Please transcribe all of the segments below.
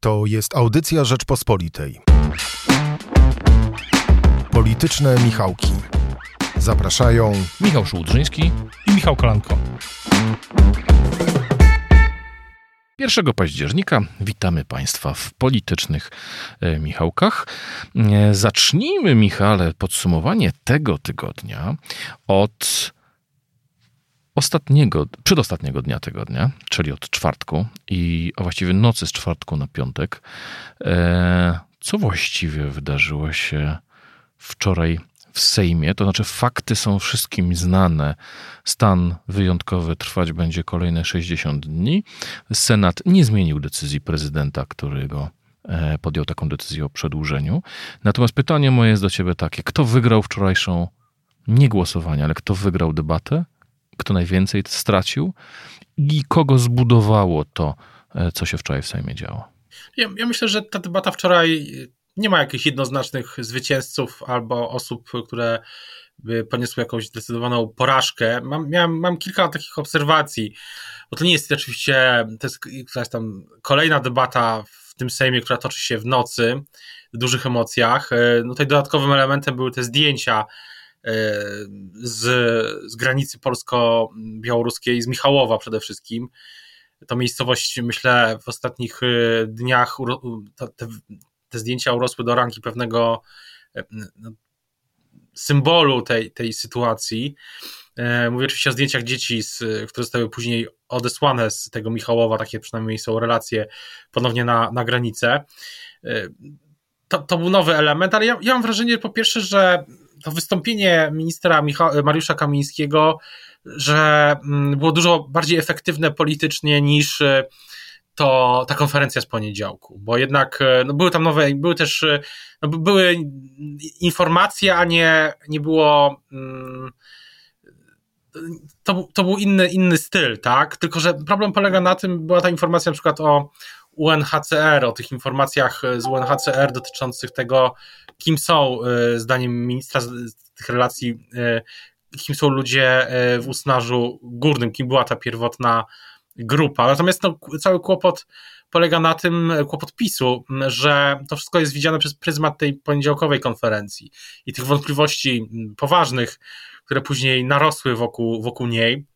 To jest audycja Rzeczpospolitej. Polityczne Michałki. Zapraszają Michał Szułdrzyński i Michał Kolanko. 1 października witamy Państwa w politycznych e, Michałkach. E, zacznijmy, Michale, podsumowanie tego tygodnia od ostatniego, przedostatniego dnia tygodnia, czyli od czwartku i a właściwie nocy z czwartku na piątek. E, co właściwie wydarzyło się wczoraj w Sejmie? To znaczy, fakty są wszystkim znane. Stan wyjątkowy trwać będzie kolejne 60 dni. Senat nie zmienił decyzji prezydenta, którego e, podjął taką decyzję o przedłużeniu. Natomiast pytanie moje jest do ciebie takie: kto wygrał wczorajszą nie głosowanie, ale kto wygrał debatę? Kto najwięcej stracił i kogo zbudowało to, e, co się wczoraj w Sejmie działo? Ja, ja myślę, że ta debata wczoraj nie ma jakichś jednoznacznych zwycięzców albo osób, które by poniosły jakąś zdecydowaną porażkę. Mam, miałem, mam kilka takich obserwacji, bo to nie jest oczywiście, to jest jakaś tam kolejna debata w tym Sejmie, która toczy się w nocy, w dużych emocjach. E, no tutaj dodatkowym elementem były te zdjęcia z, z granicy polsko-białoruskiej, z Michałowa przede wszystkim. To miejscowość, myślę, w ostatnich e, dniach te, te zdjęcia urosły do rangi pewnego e, no, symbolu tej, tej sytuacji. Mówię oczywiście o zdjęciach dzieci, z, które zostały później odesłane z tego Michałowa, takie przynajmniej są relacje ponownie na, na granicę. To, to był nowy element, ale ja, ja mam wrażenie po pierwsze, że to wystąpienie ministra Micha- Mariusza Kamińskiego, że mm, było dużo bardziej efektywne politycznie niż e, to ta konferencja z poniedziałku, bo jednak e, no, były tam nowe, były też e, no, były informacje, a nie, nie było mm, to, to był inny, inny styl, tak? Tylko, że problem polega na tym, była ta informacja na przykład o UNHCR, o tych informacjach z UNHCR dotyczących tego, kim są, e, zdaniem ministra tych relacji, e, kim są ludzie e, w Usnarzu Górnym, kim była ta pierwotna grupa. Natomiast no, cały kłopot polega na tym, kłopot PiSu, że to wszystko jest widziane przez pryzmat tej poniedziałkowej konferencji i tych wątpliwości poważnych, które później narosły wokół, wokół niej.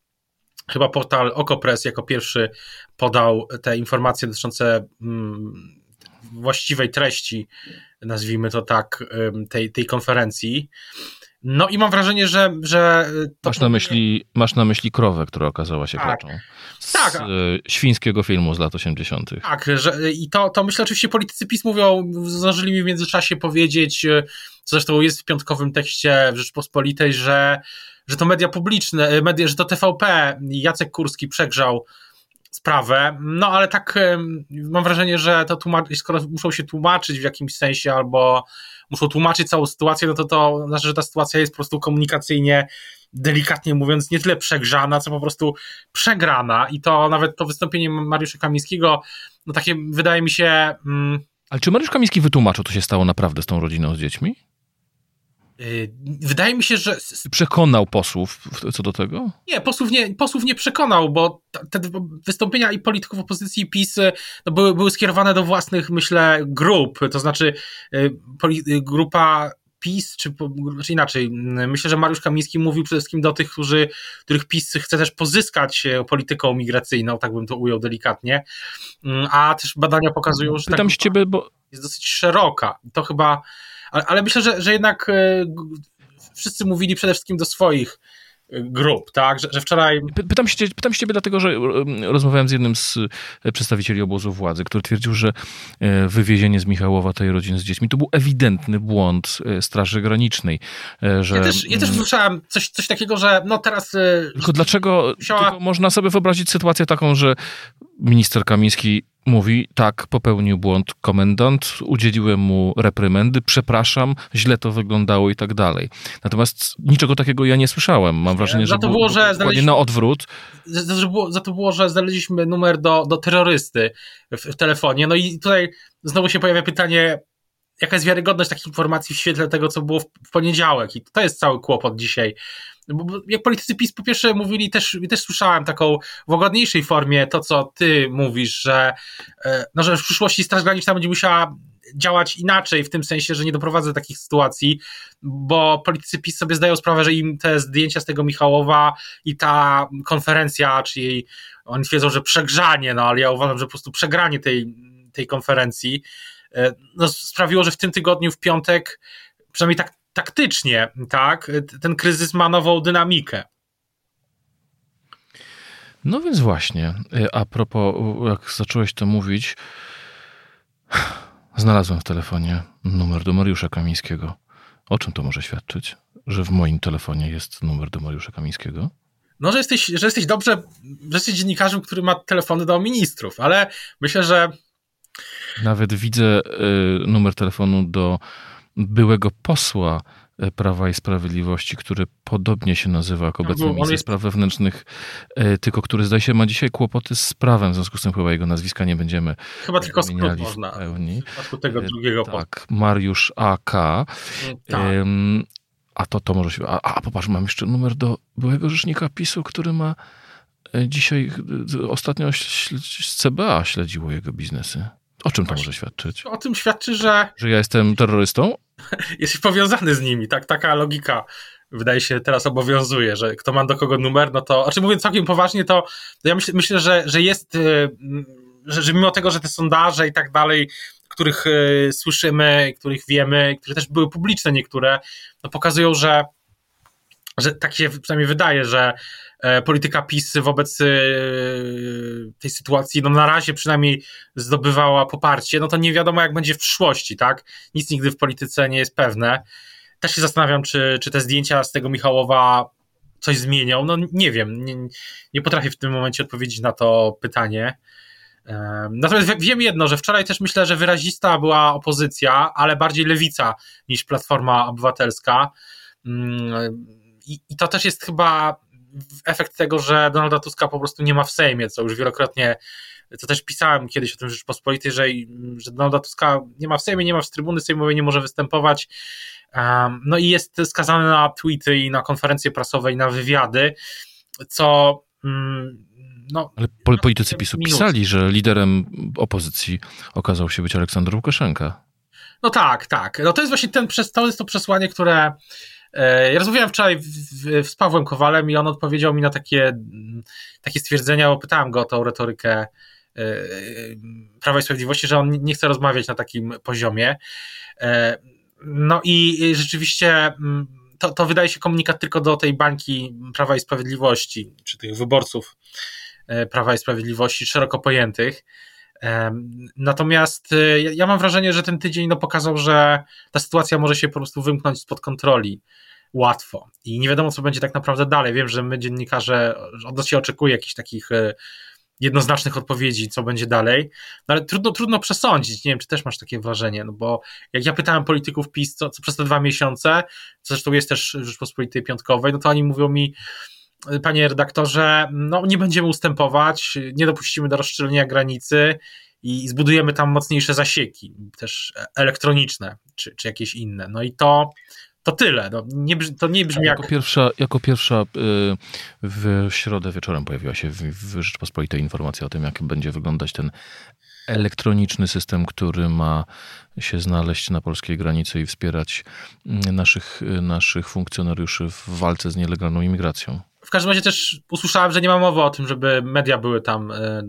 Chyba portal Okopres jako pierwszy podał te informacje dotyczące właściwej treści, nazwijmy to tak, tej, tej konferencji. No i mam wrażenie, że. że masz, na myśli, masz na myśli krowę, która okazała się tak. Z tak. E, świńskiego filmu z lat 80. Tak, że, i to, to myślę, oczywiście politycy PiS mówią, zdążyli mi w międzyczasie powiedzieć, co zresztą jest w piątkowym tekście w Rzeczpospolitej, że, że to media publiczne, e, media, że to TVP, Jacek Kurski przegrzał sprawę, no ale tak mam wrażenie, że to tłumaczy, skoro muszą się tłumaczyć w jakimś sensie albo muszą tłumaczyć całą sytuację, no to to znaczy, że ta sytuacja jest po prostu komunikacyjnie delikatnie mówiąc, nie tyle przegrzana, co po prostu przegrana. I to nawet to wystąpienie Mariusza Kamińskiego, no takie wydaje mi się. Mm, Ale czy Mariusz Kamiński wytłumaczył, co się stało naprawdę z tą rodziną, z dziećmi? Y, wydaje mi się, że. Przekonał posłów co do tego? Nie, posłów nie, posłów nie przekonał, bo te wystąpienia i polityków opozycji PiS y, no, były, były skierowane do własnych, myślę, grup. To znaczy, y, grupa PiS, czy, czy inaczej, myślę, że Mariusz Kamiński mówił przede wszystkim do tych, którzy, których PiS chce też pozyskać polityką migracyjną, tak bym to ujął delikatnie. A też badania pokazują, że. Pytam tak, się ciebie, bo. Jest dosyć szeroka. To chyba ale, ale myślę, że, że jednak e, wszyscy mówili przede wszystkim do swoich e, grup, tak? Że, że, wczoraj. Pytam się, pytam się ciebie dlatego, że rozmawiałem z jednym z e, przedstawicieli obozu władzy, który twierdził, że wywiezienie z Michałowa tej rodziny z dziećmi to był ewidentny błąd Straży Granicznej. Że... Ja też, ja też słyszałem coś, coś takiego, że no teraz. Tylko dlaczego tylko można sobie wyobrazić sytuację taką, że minister Kamiński mówi, tak, popełnił błąd komendant, udzieliłem mu reprymendy, przepraszam, źle to wyglądało i tak dalej. Natomiast niczego takiego ja nie słyszałem. Mam wrażenie, że, to było, że znaleźliśmy, na odwrót. Za, za, za to było, że znaleźliśmy numer do, do terrorysty w, w telefonie. No i tutaj znowu się pojawia pytanie, jaka jest wiarygodność takich informacji w świetle tego, co było w, w poniedziałek. I to jest cały kłopot dzisiaj bo jak politycy PiS po pierwsze mówili, też, też słyszałem taką w łagodniejszej formie to, co ty mówisz, że, e, no, że w przyszłości Straż Graniczna będzie musiała działać inaczej, w tym sensie, że nie doprowadzę do takich sytuacji, bo politycy PiS sobie zdają sprawę, że im te zdjęcia z tego Michałowa i ta konferencja, czyli oni twierdzą, że przegrzanie, no ale ja uważam, że po prostu przegranie tej, tej konferencji e, no, sprawiło, że w tym tygodniu, w piątek, przynajmniej tak taktycznie, tak, ten kryzys ma nową dynamikę. No więc właśnie, e, a propos, jak zacząłeś to mówić, znalazłem w telefonie numer do Mariusza Kamińskiego. O czym to może świadczyć? Że w moim telefonie jest numer do Mariusza Kamińskiego? No, że jesteś, że jesteś dobrze, że jesteś dziennikarzem, który ma telefony do ministrów, ale myślę, że. Nawet widzę y, numer telefonu do byłego posła e, Prawa i Sprawiedliwości, który podobnie się nazywa jak obecny minister jest... spraw wewnętrznych, e, tylko który zdaje się ma dzisiaj kłopoty z prawem, w związku z tym chyba jego nazwiska nie będziemy Chyba tylko skrót można w pełni. W przypadku tego e, drugiego Tak, Mariusz AK. Mm, tak. A to, to może się... A, a popatrz, mam jeszcze numer do byłego rzecznika PiSu, który ma dzisiaj, ostatnio z CBA śledziło jego biznesy. O czym to może świadczyć? O tym świadczy, że. Że ja jestem terrorystą? Jesteś powiązany z nimi, tak? Taka logika wydaje się teraz obowiązuje, że kto ma do kogo numer, no to. Znaczy mówiąc całkiem poważnie, to, to ja myśl, myślę, że, że jest. Y, że, że mimo tego, że te sondaże i tak dalej, których y, słyszymy, których wiemy, które też były publiczne niektóre, no pokazują, że że tak się przynajmniej wydaje, że e, polityka PiS wobec e, tej sytuacji, no na razie przynajmniej zdobywała poparcie, no to nie wiadomo jak będzie w przyszłości, tak? Nic nigdy w polityce nie jest pewne. Też się zastanawiam, czy, czy te zdjęcia z tego Michałowa coś zmienią. No nie wiem, nie, nie potrafię w tym momencie odpowiedzieć na to pytanie. E, natomiast wiem jedno, że wczoraj też myślę, że wyrazista była opozycja, ale bardziej lewica niż Platforma Obywatelska mm, i, I to też jest chyba efekt tego, że Donalda Tuska po prostu nie ma w Sejmie, co już wielokrotnie, co też pisałem kiedyś o tym Rzeczpospolitej, że, że Donalda Tuska nie ma w Sejmie, nie ma w trybuny sejmowej, nie może występować. No i jest skazany na tweety i na konferencje prasowe i na wywiady, co mm, no, Ale politycy PiSu pisali, że liderem opozycji okazał się być Aleksander Łukaszenka. No tak, tak. No to jest właśnie ten, to jest to przesłanie, które ja rozmawiałem wczoraj z Pawłem Kowalem i on odpowiedział mi na takie, takie stwierdzenia, bo pytałem go o tą retorykę e, Prawa i Sprawiedliwości, że on nie chce rozmawiać na takim poziomie. E, no i rzeczywiście to, to wydaje się komunikat tylko do tej bańki Prawa i Sprawiedliwości, czy tych wyborców Prawa i Sprawiedliwości szeroko pojętych. Natomiast ja mam wrażenie, że ten tydzień no, pokazał, że ta sytuacja może się po prostu wymknąć spod kontroli łatwo. I nie wiadomo, co będzie tak naprawdę dalej. Wiem, że my dziennikarze, od nas się oczekuje jakichś takich e, jednoznacznych odpowiedzi, co będzie dalej, no ale trudno, trudno przesądzić. Nie wiem, czy też masz takie wrażenie, no bo jak ja pytałem polityków PiS, co, co przez te dwa miesiące, co zresztą jest też Rzeczpospolitej Piątkowej, no to oni mówią mi, panie redaktorze, no nie będziemy ustępować, nie dopuścimy do rozszczelenia granicy i zbudujemy tam mocniejsze zasieki, też elektroniczne, czy, czy jakieś inne. No i to to tyle. No, nie, to nie brzmi jako jak... Pierwsza, jako pierwsza y, w środę wieczorem pojawiła się w, w Rzeczpospolitej informacja o tym, jak będzie wyglądać ten elektroniczny system, który ma się znaleźć na polskiej granicy i wspierać mm, naszych, naszych funkcjonariuszy w walce z nielegalną imigracją. W każdym razie też usłyszałem, że nie ma mowy o tym, żeby media były tam e,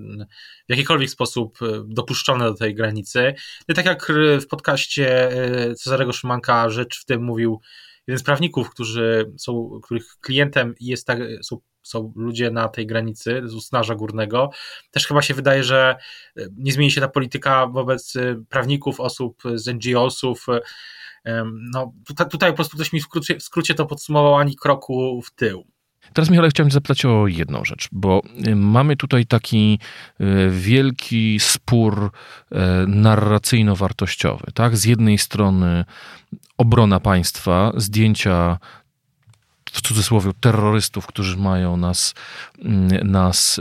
w jakikolwiek sposób e, dopuszczone do tej granicy. I tak jak w podcaście e, Cezarego Szymanka rzecz w tym mówił jeden z prawników, którzy są, których klientem jest tak, są, są ludzie na tej granicy z Usnarza Górnego, też chyba się wydaje, że nie zmieni się ta polityka wobec prawników, osób z NGO-sów. No, tutaj, tutaj po prostu ktoś mi w skrócie, w skrócie to podsumował ani kroku w tył. Teraz, Michale, chciałem zapytać o jedną rzecz, bo y, mamy tutaj taki y, wielki spór y, narracyjno-wartościowy. Tak? Z jednej strony obrona państwa, zdjęcia w cudzysłowie terrorystów, którzy mają nas, nas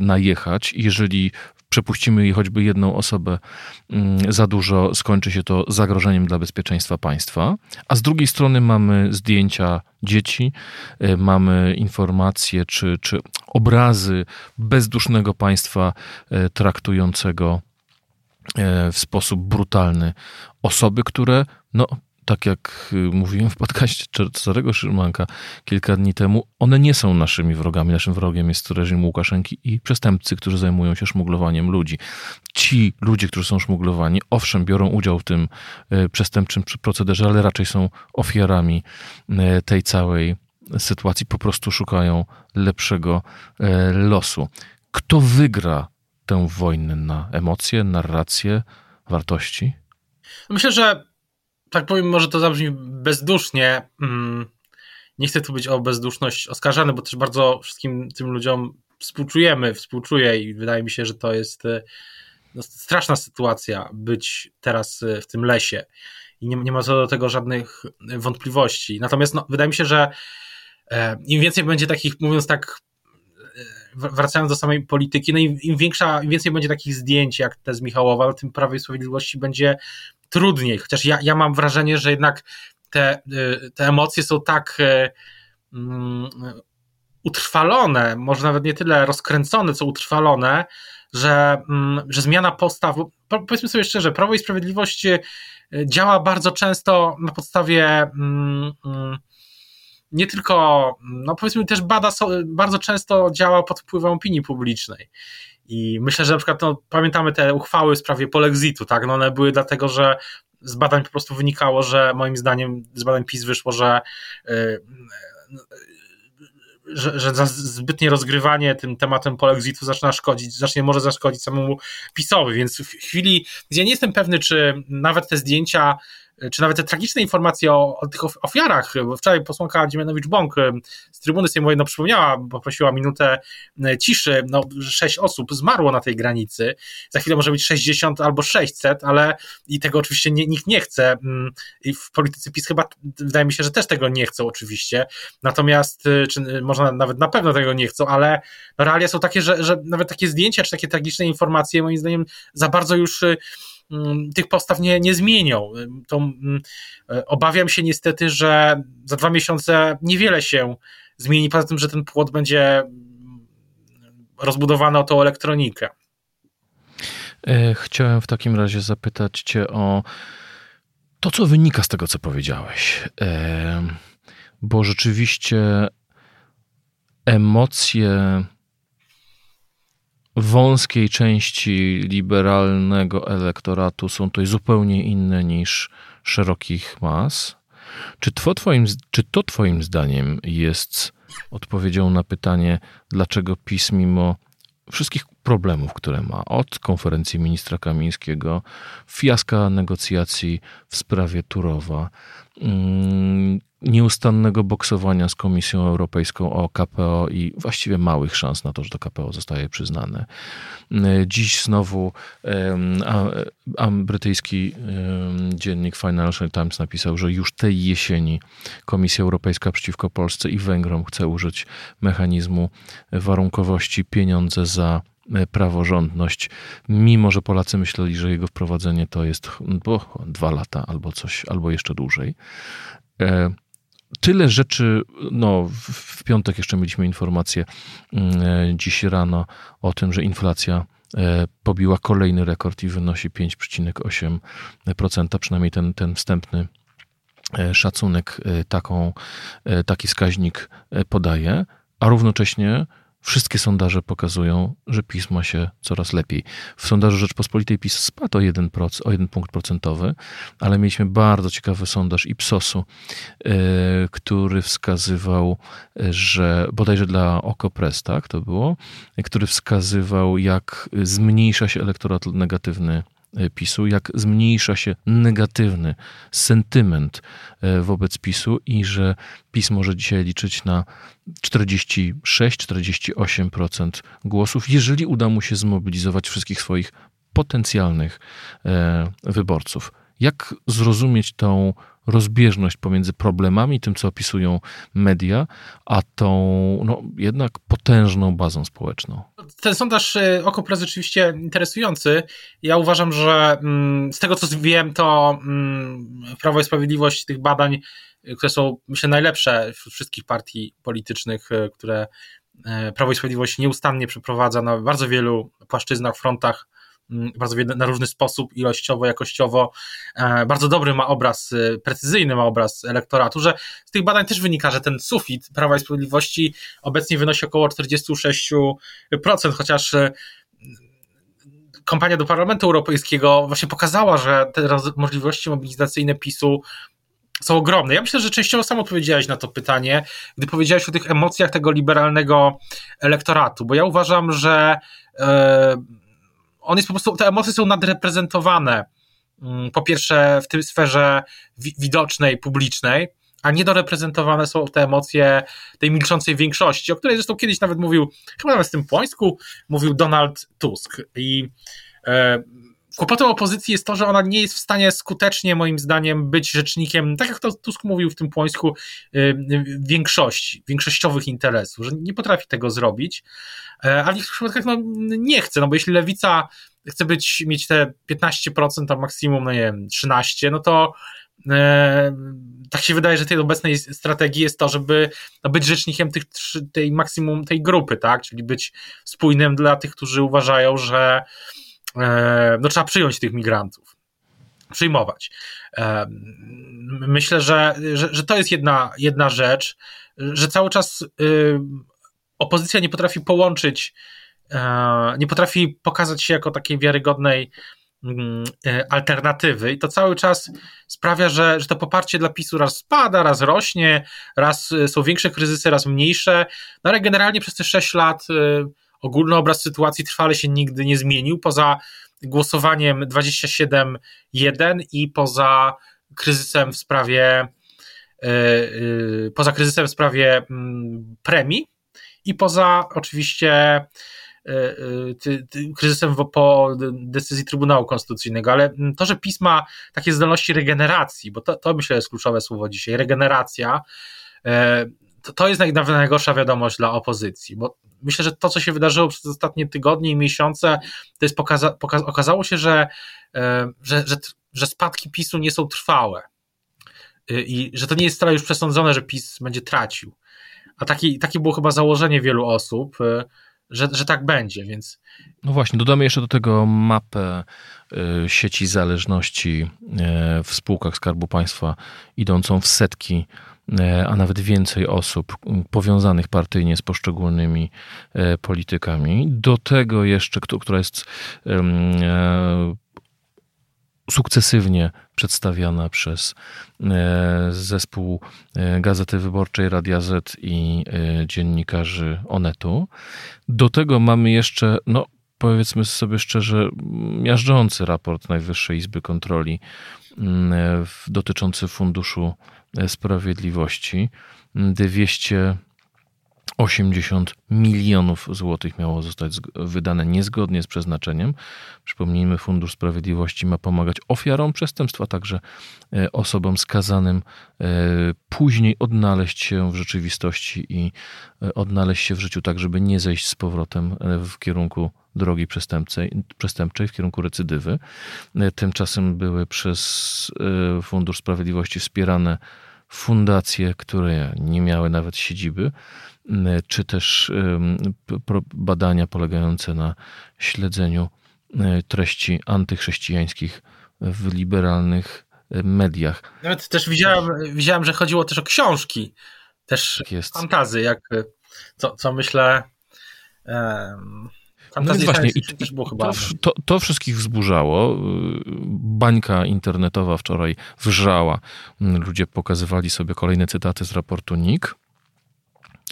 najechać. Jeżeli przepuścimy choćby jedną osobę mm, za dużo, skończy się to zagrożeniem dla bezpieczeństwa państwa. A z drugiej strony mamy zdjęcia dzieci, y, mamy informacje czy, czy obrazy bezdusznego państwa y, traktującego y, w sposób brutalny osoby, które no, tak jak y, mówiłem w podcaście Cezarego Szymanka kilka dni temu, one nie są naszymi wrogami. Naszym wrogiem jest reżim Łukaszenki i przestępcy, którzy zajmują się szmuglowaniem ludzi. Ci ludzie, którzy są szmuglowani, owszem, biorą udział w tym y, przestępczym procederze, ale raczej są ofiarami y, tej całej sytuacji, po prostu szukają lepszego losu. Kto wygra tę wojnę na emocje, narracje, wartości? Myślę, że tak powiem, może to zabrzmi bezdusznie. Mm, nie chcę tu być o bezduszność oskarżany, bo też bardzo wszystkim tym ludziom współczujemy, współczuję i wydaje mi się, że to jest e, no, straszna sytuacja być teraz e, w tym lesie i nie, nie ma co do tego żadnych wątpliwości. Natomiast no, wydaje mi się, że e, im więcej będzie takich, mówiąc tak, wracając do samej polityki, no im, im, większa, im więcej będzie takich zdjęć jak te z Michałowa, tym Prawie i Sprawiedliwości będzie trudniej. Chociaż ja, ja mam wrażenie, że jednak te, y, te emocje są tak y, mm, utrwalone, może nawet nie tyle rozkręcone, co utrwalone, że, mm, że zmiana postaw, powiedzmy sobie szczerze, Prawo i Sprawiedliwość y, działa bardzo często na podstawie mm, nie tylko, no powiedzmy też bada, bardzo często działa pod wpływem opinii publicznej. I myślę, że na przykład no, pamiętamy te uchwały w sprawie polexitu, tak? No one były dlatego, że z badań po prostu wynikało, że moim zdaniem z badań PiS wyszło, że yy, że, że zbytnie rozgrywanie tym tematem polexitu zaczyna szkodzić, zacznie może zaszkodzić samemu PiSowi, więc w chwili, gdzie nie jestem pewny, czy nawet te zdjęcia czy nawet te tragiczne informacje o, o tych ofiarach. Wczoraj posłanka Dziemianowicz-Bąk z trybuny sejmowej no, przypomniała, poprosiła minutę ciszy, no sześć osób zmarło na tej granicy, za chwilę może być 60 albo 600, ale i tego oczywiście nie, nikt nie chce i w polityce PiS chyba wydaje mi się, że też tego nie chcą oczywiście, natomiast, e, czy e, można nawet na pewno tego nie chcą, ale no, realia są takie, że, że nawet takie zdjęcia, czy takie tragiczne informacje moim zdaniem za bardzo już Mm, tych postaw nie, nie zmienią. To, mm, e, obawiam się niestety, że za dwa miesiące niewiele się zmieni, poza tym, że ten płot będzie mm, rozbudowany o tą elektronikę. E, chciałem w takim razie zapytać Cię o to, co wynika z tego, co powiedziałeś. E, bo rzeczywiście emocje wąskiej części liberalnego elektoratu są tutaj zupełnie inne niż szerokich mas. Czy to, twoim, czy to Twoim zdaniem jest odpowiedzią na pytanie, dlaczego PiS mimo wszystkich problemów, które ma, od konferencji ministra Kamińskiego, fiaska negocjacji w sprawie Turowa, mm, nieustannego boksowania z Komisją Europejską o KPO i właściwie małych szans na to, że to KPO zostaje przyznane. Dziś znowu a, a brytyjski dziennik Financial Times napisał, że już tej jesieni Komisja Europejska przeciwko Polsce i Węgrom chce użyć mechanizmu warunkowości pieniądze za e, praworządność, mimo że Polacy myśleli, że jego wprowadzenie to jest bo, dwa lata albo coś, albo jeszcze dłużej. Tyle rzeczy, no w piątek jeszcze mieliśmy informację mm, e, dziś rano o tym, że inflacja e, pobiła kolejny rekord i wynosi 5,8%, przynajmniej ten, ten wstępny e, szacunek taką, taki wskaźnik podaje, a równocześnie Wszystkie sondaże pokazują, że PiS ma się coraz lepiej. W sondażu Rzeczpospolitej PiS spadł o jeden, o jeden punkt procentowy, ale mieliśmy bardzo ciekawy sondaż Ipsosu, yy, który wskazywał, że bodajże dla Okopres, tak to było, który wskazywał, jak zmniejsza się elektorat negatywny E, PiSu, jak zmniejsza się negatywny sentyment e, wobec PiSu i że PiS może dzisiaj liczyć na 46-48% głosów, jeżeli uda mu się zmobilizować wszystkich swoich potencjalnych e, wyborców. Jak zrozumieć tą rozbieżność pomiędzy problemami, tym co opisują media, a tą no, jednak potężną bazą społeczną? Ten sondaż y, Okopres rzeczywiście interesujący. Ja uważam, że mm, z tego co wiem, to mm, Prawo i Sprawiedliwość tych badań, y, które są myślę najlepsze wśród wszystkich partii politycznych, y, które Prawo i Sprawiedliwość nieustannie przeprowadza na bardzo wielu płaszczyznach, frontach bardzo na różny sposób, ilościowo, jakościowo. E, bardzo dobry ma obraz, e, precyzyjny ma obraz elektoratu, że z tych badań też wynika, że ten sufit Prawa i Sprawiedliwości obecnie wynosi około 46%, chociaż e, kampania do Parlamentu Europejskiego właśnie pokazała, że te możliwości mobilizacyjne PiSu są ogromne. Ja myślę, że częściowo sam odpowiedziałeś na to pytanie, gdy powiedziałeś o tych emocjach tego liberalnego elektoratu, bo ja uważam, że on jest po prostu, te emocje są nadreprezentowane. Mm, po pierwsze, w tej sferze widocznej, publicznej, a niedoreprezentowane są te emocje tej milczącej większości, o której zresztą kiedyś nawet mówił, chyba nawet w tym Płońsku, mówił Donald Tusk. I e, kłopotem opozycji jest to, że ona nie jest w stanie skutecznie, moim zdaniem, być rzecznikiem, tak jak to Tusk mówił w tym Płońsku, e, większości, większościowych interesów, że nie potrafi tego zrobić. E, a w niektórych przypadkach no, nie chce, no bo jeśli lewica chce być, mieć te 15%, a maksimum, no nie wiem, 13%, no to e, tak się wydaje, że tej obecnej strategii jest to, żeby no, być rzecznikiem tych, tej maksimum tej grupy, tak, czyli być spójnym dla tych, którzy uważają, że no, trzeba przyjąć tych migrantów. Przyjmować. E, myślę, że, że, że, to jest jedna, jedna rzecz, że cały czas y, opozycja nie potrafi połączyć, e, nie potrafi pokazać się jako takiej wiarygodnej mm, e, alternatywy. I to cały czas sprawia, że, że to poparcie dla PiSu raz spada, raz rośnie, raz e, są większe kryzysy, raz mniejsze, no ale generalnie przez te 6 lat ogólny obraz sytuacji trwale się nigdy nie zmienił, poza głosowaniem 27-1 i poza kryzysem w sprawie poza kryzysem w sprawie mm, premii, i poza oczywiście e, e, kryzysem po decyzji Trybunału Konstytucyjnego, ale to, że PiS ma takie zdolności regeneracji, bo to, to myślę jest kluczowe słowo dzisiaj, regeneracja, e, to, to jest najgorsza wiadomość dla opozycji, bo myślę, że to, co się wydarzyło przez ostatnie tygodnie i miesiące, to jest pokaza, okazało się, że, że, że, że spadki PiSu nie są trwałe i że to nie jest wcale już przesądzone, że PiS będzie tracił. A taki, takie było chyba założenie wielu osób, y, że, że tak będzie, więc. No właśnie, dodamy jeszcze do tego mapę sieci zależności w spółkach Skarbu Państwa, idącą w setki, a nawet więcej osób powiązanych partyjnie z poszczególnymi politykami. Do tego jeszcze, która jest sukcesywnie przedstawiana przez e, zespół e, Gazety Wyborczej Radia Z i e, dziennikarzy Onetu. Do tego mamy jeszcze, no powiedzmy sobie szczerze, miażdżący raport Najwyższej Izby Kontroli dotyczący Funduszu Sprawiedliwości. 200 80 milionów złotych miało zostać wydane niezgodnie z przeznaczeniem. Przypomnijmy, Fundusz Sprawiedliwości ma pomagać ofiarom przestępstwa, także e, osobom skazanym e, później odnaleźć się w rzeczywistości i e, odnaleźć się w życiu tak, żeby nie zejść z powrotem w kierunku drogi przestępczej, przestępczej w kierunku recydywy. Tymczasem były przez Fundusz Sprawiedliwości wspierane fundacje, które nie miały nawet siedziby czy też badania polegające na śledzeniu e, treści antychrześcijańskich w liberalnych e, mediach. Nawet też widziałem, widziałem że chodziło też o książki, też tak jest. fantazy, jak co, co myślę. Um, no właśnie, i, też było chyba. To, to, to, wszystkich wzburzało. Bańka internetowa wczoraj wrzała. Ludzie pokazywali sobie kolejne cytaty z raportu NIK.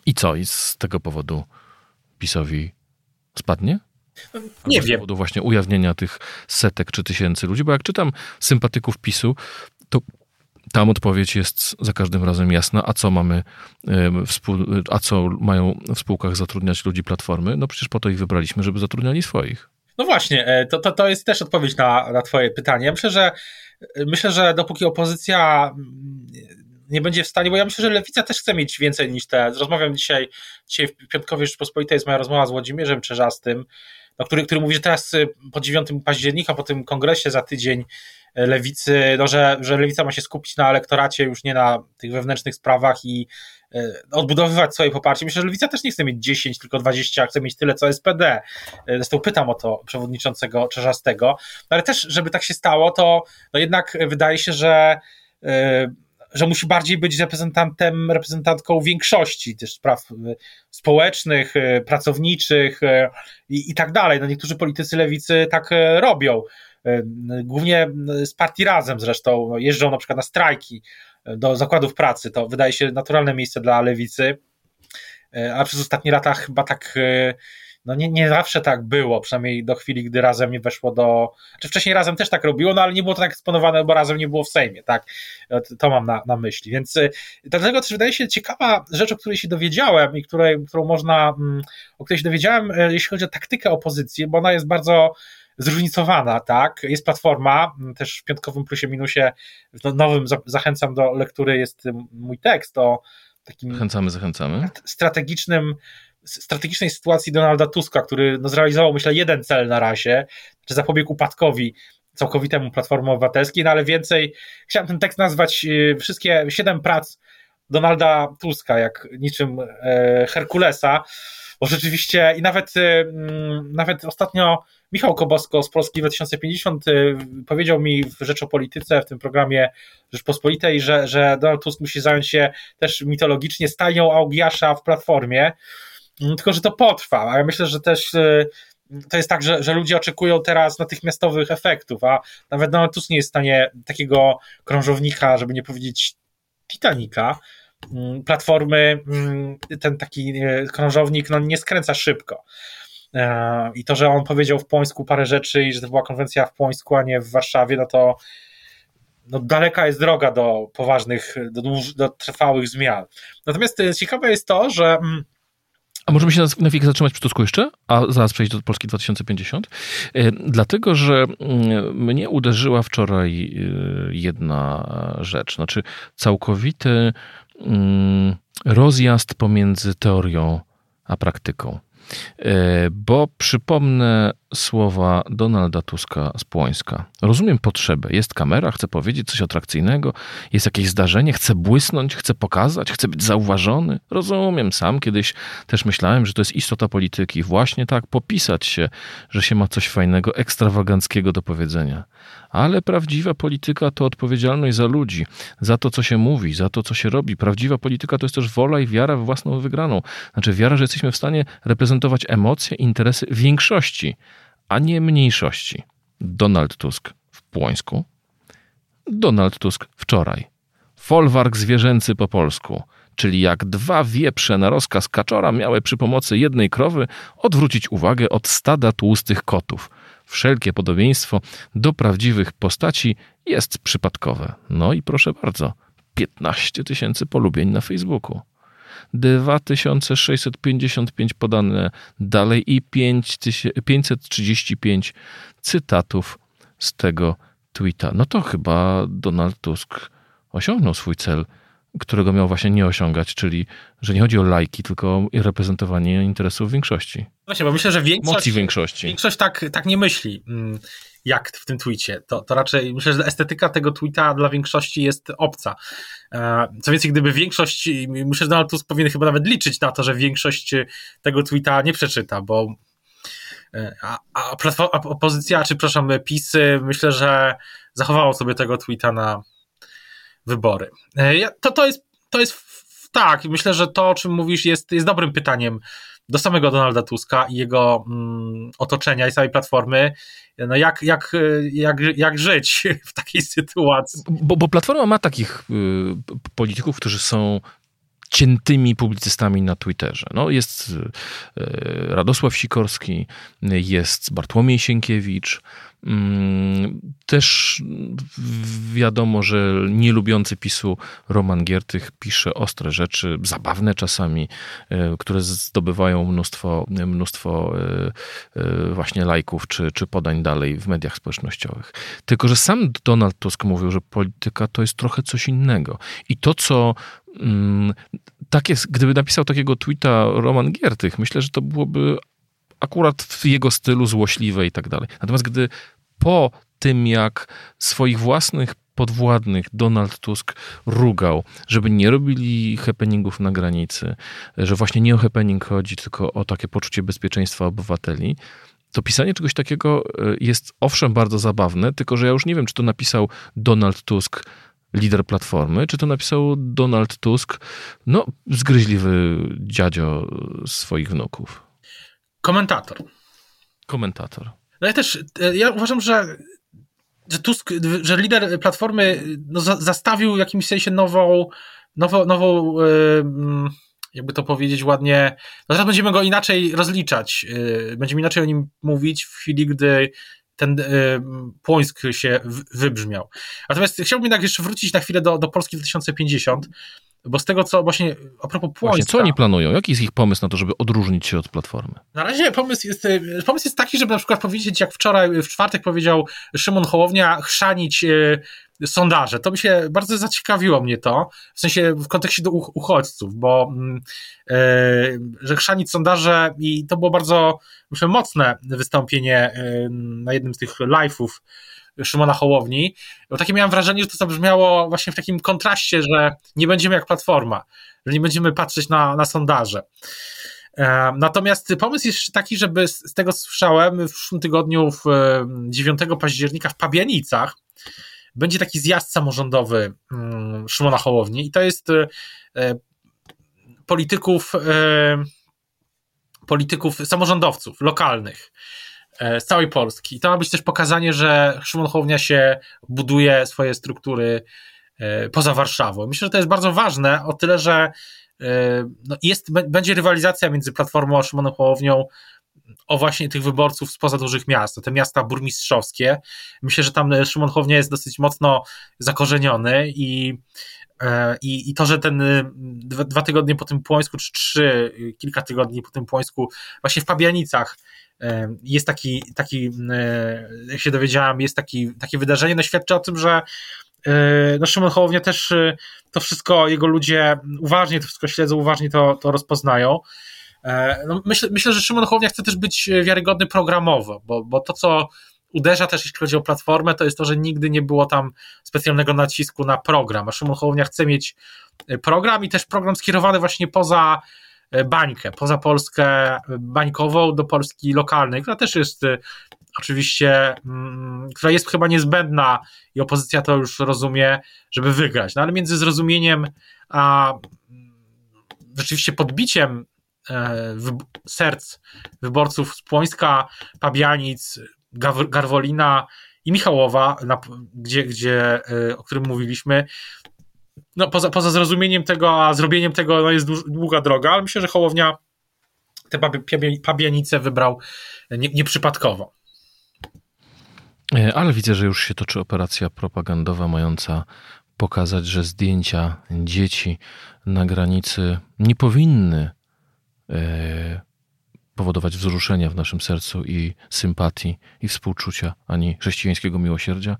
I co? I z tego powodu PiSowi spadnie? Nie z wiem. Z powodu właśnie ujawnienia tych setek czy tysięcy ludzi, bo jak czytam sympatyków PiSu, to tam odpowiedź jest za każdym razem jasna, a co mamy, a co mają w spółkach zatrudniać ludzi Platformy? No przecież po to ich wybraliśmy, żeby zatrudniali swoich. No właśnie, to, to, to jest też odpowiedź na, na Twoje pytanie. Ja myślę, że myślę, że dopóki opozycja mm, nie będzie w stanie, bo ja myślę, że lewica też chce mieć więcej niż te. Rozmawiam dzisiaj, dzisiaj w Piątkowie Rzeczpospolitej jest moja rozmowa z Włodzimierzem Czerzastym, no, który, który mówi, że teraz y, po 9 października, po tym kongresie za tydzień lewicy, no, że, że lewica ma się skupić na elektoracie, już nie na tych wewnętrznych sprawach i y, odbudowywać swoje poparcie. Myślę, że lewica też nie chce mieć 10, tylko 20, chce mieć tyle, co SPD. Zresztą pytam o to przewodniczącego Czerzastego. No, ale też, żeby tak się stało, to no jednak wydaje się, że że musi bardziej być reprezentantem, reprezentantką większości też spraw e, społecznych, e, pracowniczych e, i, i tak dalej. No niektórzy politycy lewicy tak robią. Głównie z partii razem zresztą no, jeżdżą na przykład na strajki do zakładów pracy. To wydaje się naturalne miejsce dla lewicy. A przez ostatnie lata chyba tak no nie, nie zawsze tak było, przynajmniej do chwili, gdy razem nie weszło do. Czy wcześniej razem też tak robiło, no ale nie było to tak eksponowane, bo razem nie było w Sejmie, tak? To mam na, na myśli. Więc dlatego też wydaje się ciekawa rzecz, o której się dowiedziałem i której, którą można, mm, o której się dowiedziałem, jeśli chodzi o taktykę opozycji, bo ona jest bardzo zróżnicowana, tak? Jest platforma, mm, też w piątkowym plusie minusie, w nowym zachęcam do lektury, jest mój tekst o takim. Zachęcamy, zachęcamy. Strategicznym strategicznej sytuacji Donalda Tuska, który no, zrealizował, myślę, jeden cel na razie, czy zapobiegł upadkowi całkowitemu Platformy Obywatelskiej, no ale więcej, chciałem ten tekst nazwać y, wszystkie siedem prac Donalda Tuska, jak niczym e, Herkulesa, bo rzeczywiście i nawet, y, mm, nawet ostatnio Michał Kobosko z Polski 2050 y, powiedział mi w Rzeczopolityce, w tym programie Rzeczpospolitej, że, że Donald Tusk musi zająć się też mitologicznie stajnią Augiasza w Platformie, Mm, tylko, że to potrwa, a ja myślę, że też e, to jest tak, że, że ludzie oczekują teraz natychmiastowych efektów, a nawet Donald Tusk nie jest w stanie takiego krążownika, żeby nie powiedzieć Titanica, platformy, mm, ten taki e, krążownik no, nie skręca szybko. E, I to, że on powiedział w Płońsku parę rzeczy i że to była konwencja w Płońsku, a nie w Warszawie, no to no, daleka jest droga do poważnych, do, do trwałych zmian. Natomiast ciekawe jest to, że a możemy się na chwilę zatrzymać przy Tusku jeszcze, a zaraz przejść do Polski 2050. E, dlatego, że mm, mnie uderzyła wczoraj e, jedna rzecz. Znaczy, całkowity mm, rozjazd pomiędzy teorią a praktyką. E, bo przypomnę słowa Donalda Tuska z Płońska. Rozumiem potrzebę. Jest kamera, chcę powiedzieć coś atrakcyjnego, jest jakieś zdarzenie, chcę błysnąć, chcę pokazać, chcę być zauważony. Rozumiem. Sam kiedyś też myślałem, że to jest istota polityki. Właśnie tak, popisać się, że się ma coś fajnego, ekstrawaganckiego do powiedzenia. Ale prawdziwa polityka to odpowiedzialność za ludzi, za to, co się mówi, za to, co się robi. Prawdziwa polityka to jest też wola i wiara w własną wygraną. Znaczy wiara, że jesteśmy w stanie reprezentować emocje, interesy większości, a nie mniejszości. Donald Tusk w Płońsku. Donald Tusk wczoraj. Folwark zwierzęcy po polsku czyli jak dwa wieprze na rozkaz kaczora miały przy pomocy jednej krowy odwrócić uwagę od stada tłustych kotów wszelkie podobieństwo do prawdziwych postaci jest przypadkowe. No i proszę bardzo, 15 tysięcy polubień na Facebooku. 2655 podane dalej i 535 cytatów z tego tweeta. No to chyba Donald Tusk osiągnął swój cel którego miał właśnie nie osiągać, czyli że nie chodzi o lajki, tylko o reprezentowanie interesów większości. Właśnie, bo myślę, że większość, Mocji większości. większość tak, tak nie myśli, mm, jak w tym tweetie. To, to raczej myślę, że estetyka tego tweeta dla większości jest obca. E, co więcej, gdyby większość, myślę, że Donald Tusk powinien chyba nawet liczyć na to, że większość tego tweeta nie przeczyta, bo e, a, a, a opozycja, czy przepraszam, PiS, myślę, że zachowało sobie tego tweeta na wybory. E, to, to, jest, to jest tak, myślę, że to, o czym mówisz, jest, jest dobrym pytaniem do samego Donalda Tuska i jego mm, otoczenia i całej platformy. No jak, jak, jak, jak żyć w takiej sytuacji? Bo, bo Platforma ma takich y, polityków, którzy są ciętymi publicystami na Twitterze. No, jest y, Radosław Sikorski, jest Bartłomiej Sienkiewicz, mm, też wiadomo, że nielubiący PiSu Roman Giertych pisze ostre rzeczy, zabawne czasami, e, które zdobywają mnóstwo, mnóstwo e, e, właśnie lajków czy, czy podań dalej w mediach społecznościowych. Tylko, że sam Donald Tusk mówił, że polityka to jest trochę coś innego. I to, co tak jest, gdyby napisał takiego tweeta Roman Giertych, myślę, że to byłoby akurat w jego stylu złośliwe i tak dalej. Natomiast gdy po tym, jak swoich własnych podwładnych Donald Tusk rugał, żeby nie robili happeningów na granicy, że właśnie nie o happening chodzi, tylko o takie poczucie bezpieczeństwa obywateli, to pisanie czegoś takiego e, jest owszem bardzo zabawne, tylko że ja już nie wiem, czy to napisał Donald Tusk, lider Platformy, czy to napisał Donald Tusk, no zgryźliwy dziadzio swoich wnuków. Komentator. Komentator. No ja też, e, ja uważam, że że Tusk, że lider Platformy no, zastawił w jakimś sensie nową, nową, nową jakby to powiedzieć ładnie, no teraz będziemy go inaczej rozliczać, e, będziemy inaczej o nim mówić w chwili, gdy ten e, Płońsk się wybrzmiał. Natomiast chciałbym jednak jeszcze wrócić na chwilę do, do Polski 2050, bo z tego, co właśnie a propos Płońska... Właśnie, co oni planują? Jaki jest ich pomysł na to, żeby odróżnić się od Platformy? Na razie pomysł jest, e, pomysł jest taki, żeby na przykład powiedzieć, jak wczoraj, w czwartek powiedział Szymon Hołownia, chrzanić e, sondaże. To by się bardzo zaciekawiło mnie to, w sensie w kontekście do uchodźców, bo yy, że chrzanić sondaże i to było bardzo, myślę, mocne wystąpienie yy, na jednym z tych live'ów Szymona Hołowni, bo takie miałem wrażenie, że to zabrzmiało właśnie w takim kontraście, że nie będziemy jak Platforma, że nie będziemy patrzeć na, na sondaże. E, natomiast pomysł jest taki, żeby z tego słyszałem w przyszłym tygodniu, w 9 października w Pabianicach, będzie taki zjazd samorządowy mm, Szymona Hołowni i to jest e, polityków, e, polityków, samorządowców lokalnych, E, z całej Polski. I to ma być też pokazanie, że Szymon Hołownia się buduje swoje struktury e, poza Warszawą. Myślę, że to jest bardzo ważne, o tyle, że e, no jest, będzie rywalizacja między Platformą a Szymonem Hołownią o właśnie tych wyborców spoza dużych miast, te miasta burmistrzowskie. Myślę, że tam Szymon Hołownia jest dosyć mocno zakorzeniony i i, I to, że ten dwa, dwa, tygodnie po tym Płońsku, czy trzy, kilka tygodni po tym Płońsku, właśnie w Pabianicach jest taki, taki jak się dowiedziałem, jest taki, takie wydarzenie, no świadczy o tym, że e, no Szymon Hołownia też e, to wszystko, jego ludzie uważnie to wszystko śledzą, uważnie to, to rozpoznają. E, no myślę, myślę, że Szymon Hołownia chce też być wiarygodny programowo, bo, bo to, co uderza też, jeśli chodzi o platformę, to jest to, że nigdy nie było tam specjalnego nacisku na program, a Szymon Hołownia chce mieć program i też program skierowany właśnie poza E, bańkę, poza Polskę bańkową do Polski lokalnej, która też jest e, oczywiście, mm, która jest chyba niezbędna i opozycja to już rozumie, żeby wygrać. No ale między zrozumieniem a mm, rzeczywiście podbiciem e, serc wyborców z Płońska, Pabianic, Garwolina i Michałowa, gdzie, gdzie, o którym mówiliśmy, no, poza, poza zrozumieniem tego, a zrobieniem tego no, jest długa droga, ale myślę, że Hołownia te pabianice wybrał nie, nieprzypadkowo. E, ale widzę, że już się toczy operacja propagandowa mająca pokazać, że zdjęcia dzieci na granicy nie powinny e, powodować wzruszenia w naszym sercu i sympatii i współczucia, ani chrześcijańskiego miłosierdzia,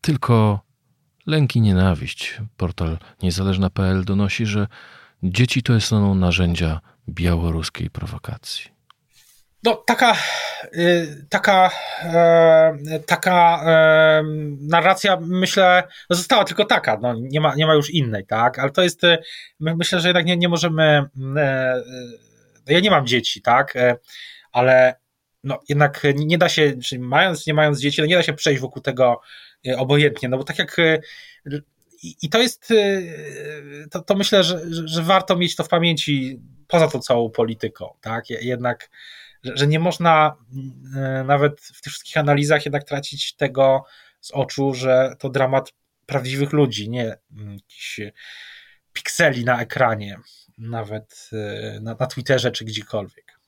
tylko Lęk i nienawiść. Portal niezależna.pl donosi, że dzieci to są narzędzia białoruskiej prowokacji. No, taka, y, taka, e, taka e, narracja, myślę, została tylko taka, no, nie, ma, nie ma już innej, tak? Ale to jest, y, myślę, że jednak nie, nie możemy. E, no ja nie mam dzieci, tak? Ale no, jednak nie da się, czyli mając, nie mając dzieci, no nie da się przejść wokół tego E, obojętnie, no bo tak jak e, i to jest, e, to, to myślę, że, że warto mieć to w pamięci poza tą całą polityką, tak, jednak, że, że nie można nawet w tych wszystkich analizach jednak tracić tego z oczu, że to dramat prawdziwych ludzi, nie mm, jakichś pikseli na ekranie, nawet na, na Twitterze czy gdziekolwiek.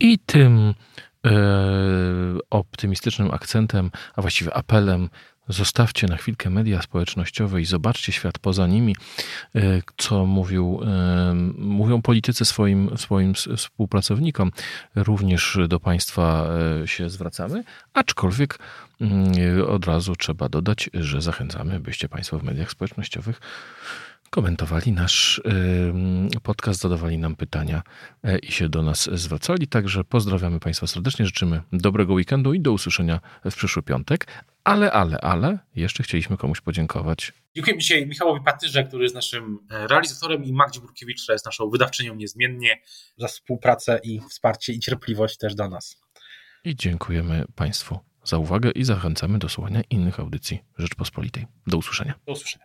I tym optymistycznym akcentem, a właściwie apelem Zostawcie na chwilkę media społecznościowe i zobaczcie świat poza nimi, e, co mówił, e, mówią politycy swoim, swoim współpracownikom. Również do Państwa e, się zwracamy, aczkolwiek mm, od razu trzeba dodać, że zachęcamy, byście Państwo w mediach społecznościowych komentowali nasz podcast, zadawali nam pytania i się do nas zwracali. Także pozdrawiamy Państwa serdecznie, życzymy dobrego weekendu i do usłyszenia w przyszły piątek. Ale, ale, ale, jeszcze chcieliśmy komuś podziękować. Dziękujemy dzisiaj Michałowi Patyrze, który jest naszym e, realizatorem i Magdzie Burkiewicz, która jest naszą wydawczynią niezmiennie za współpracę i wsparcie i cierpliwość też do nas. I dziękujemy Państwu za uwagę i zachęcamy do słuchania innych audycji Rzeczpospolitej. Do usłyszenia. Do usłyszenia.